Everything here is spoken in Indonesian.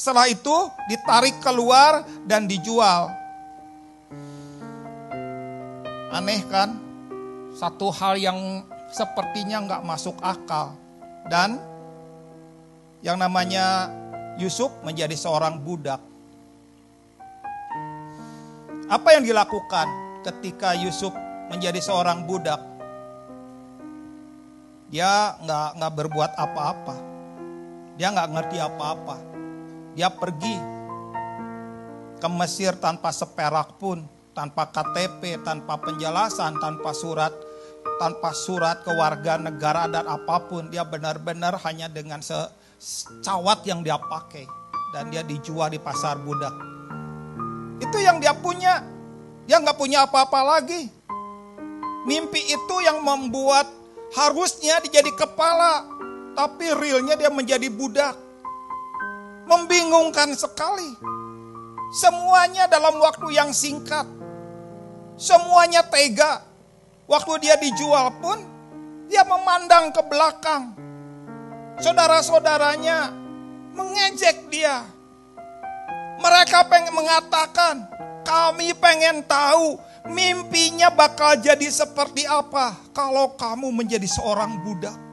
Setelah itu ditarik keluar dan dijual. Aneh kan? Satu hal yang sepertinya nggak masuk akal. Dan yang namanya Yusuf menjadi seorang budak. Apa yang dilakukan ketika Yusuf menjadi seorang budak? Dia nggak nggak berbuat apa-apa. Dia nggak ngerti apa-apa. Dia pergi ke Mesir tanpa seperak pun, tanpa KTP, tanpa penjelasan, tanpa surat, tanpa surat negara dan apa pun. Dia benar-benar hanya dengan secawat yang dia pakai dan dia dijual di pasar budak. Itu yang dia punya. Dia nggak punya apa-apa lagi. Mimpi itu yang membuat harusnya dia jadi kepala, tapi realnya dia menjadi budak. Membingungkan sekali. Semuanya dalam waktu yang singkat. Semuanya tega. Waktu dia dijual pun, dia memandang ke belakang. Saudara-saudaranya mengejek dia. Mereka pengen mengatakan, kami pengen tahu mimpinya bakal jadi seperti apa kalau kamu menjadi seorang budak.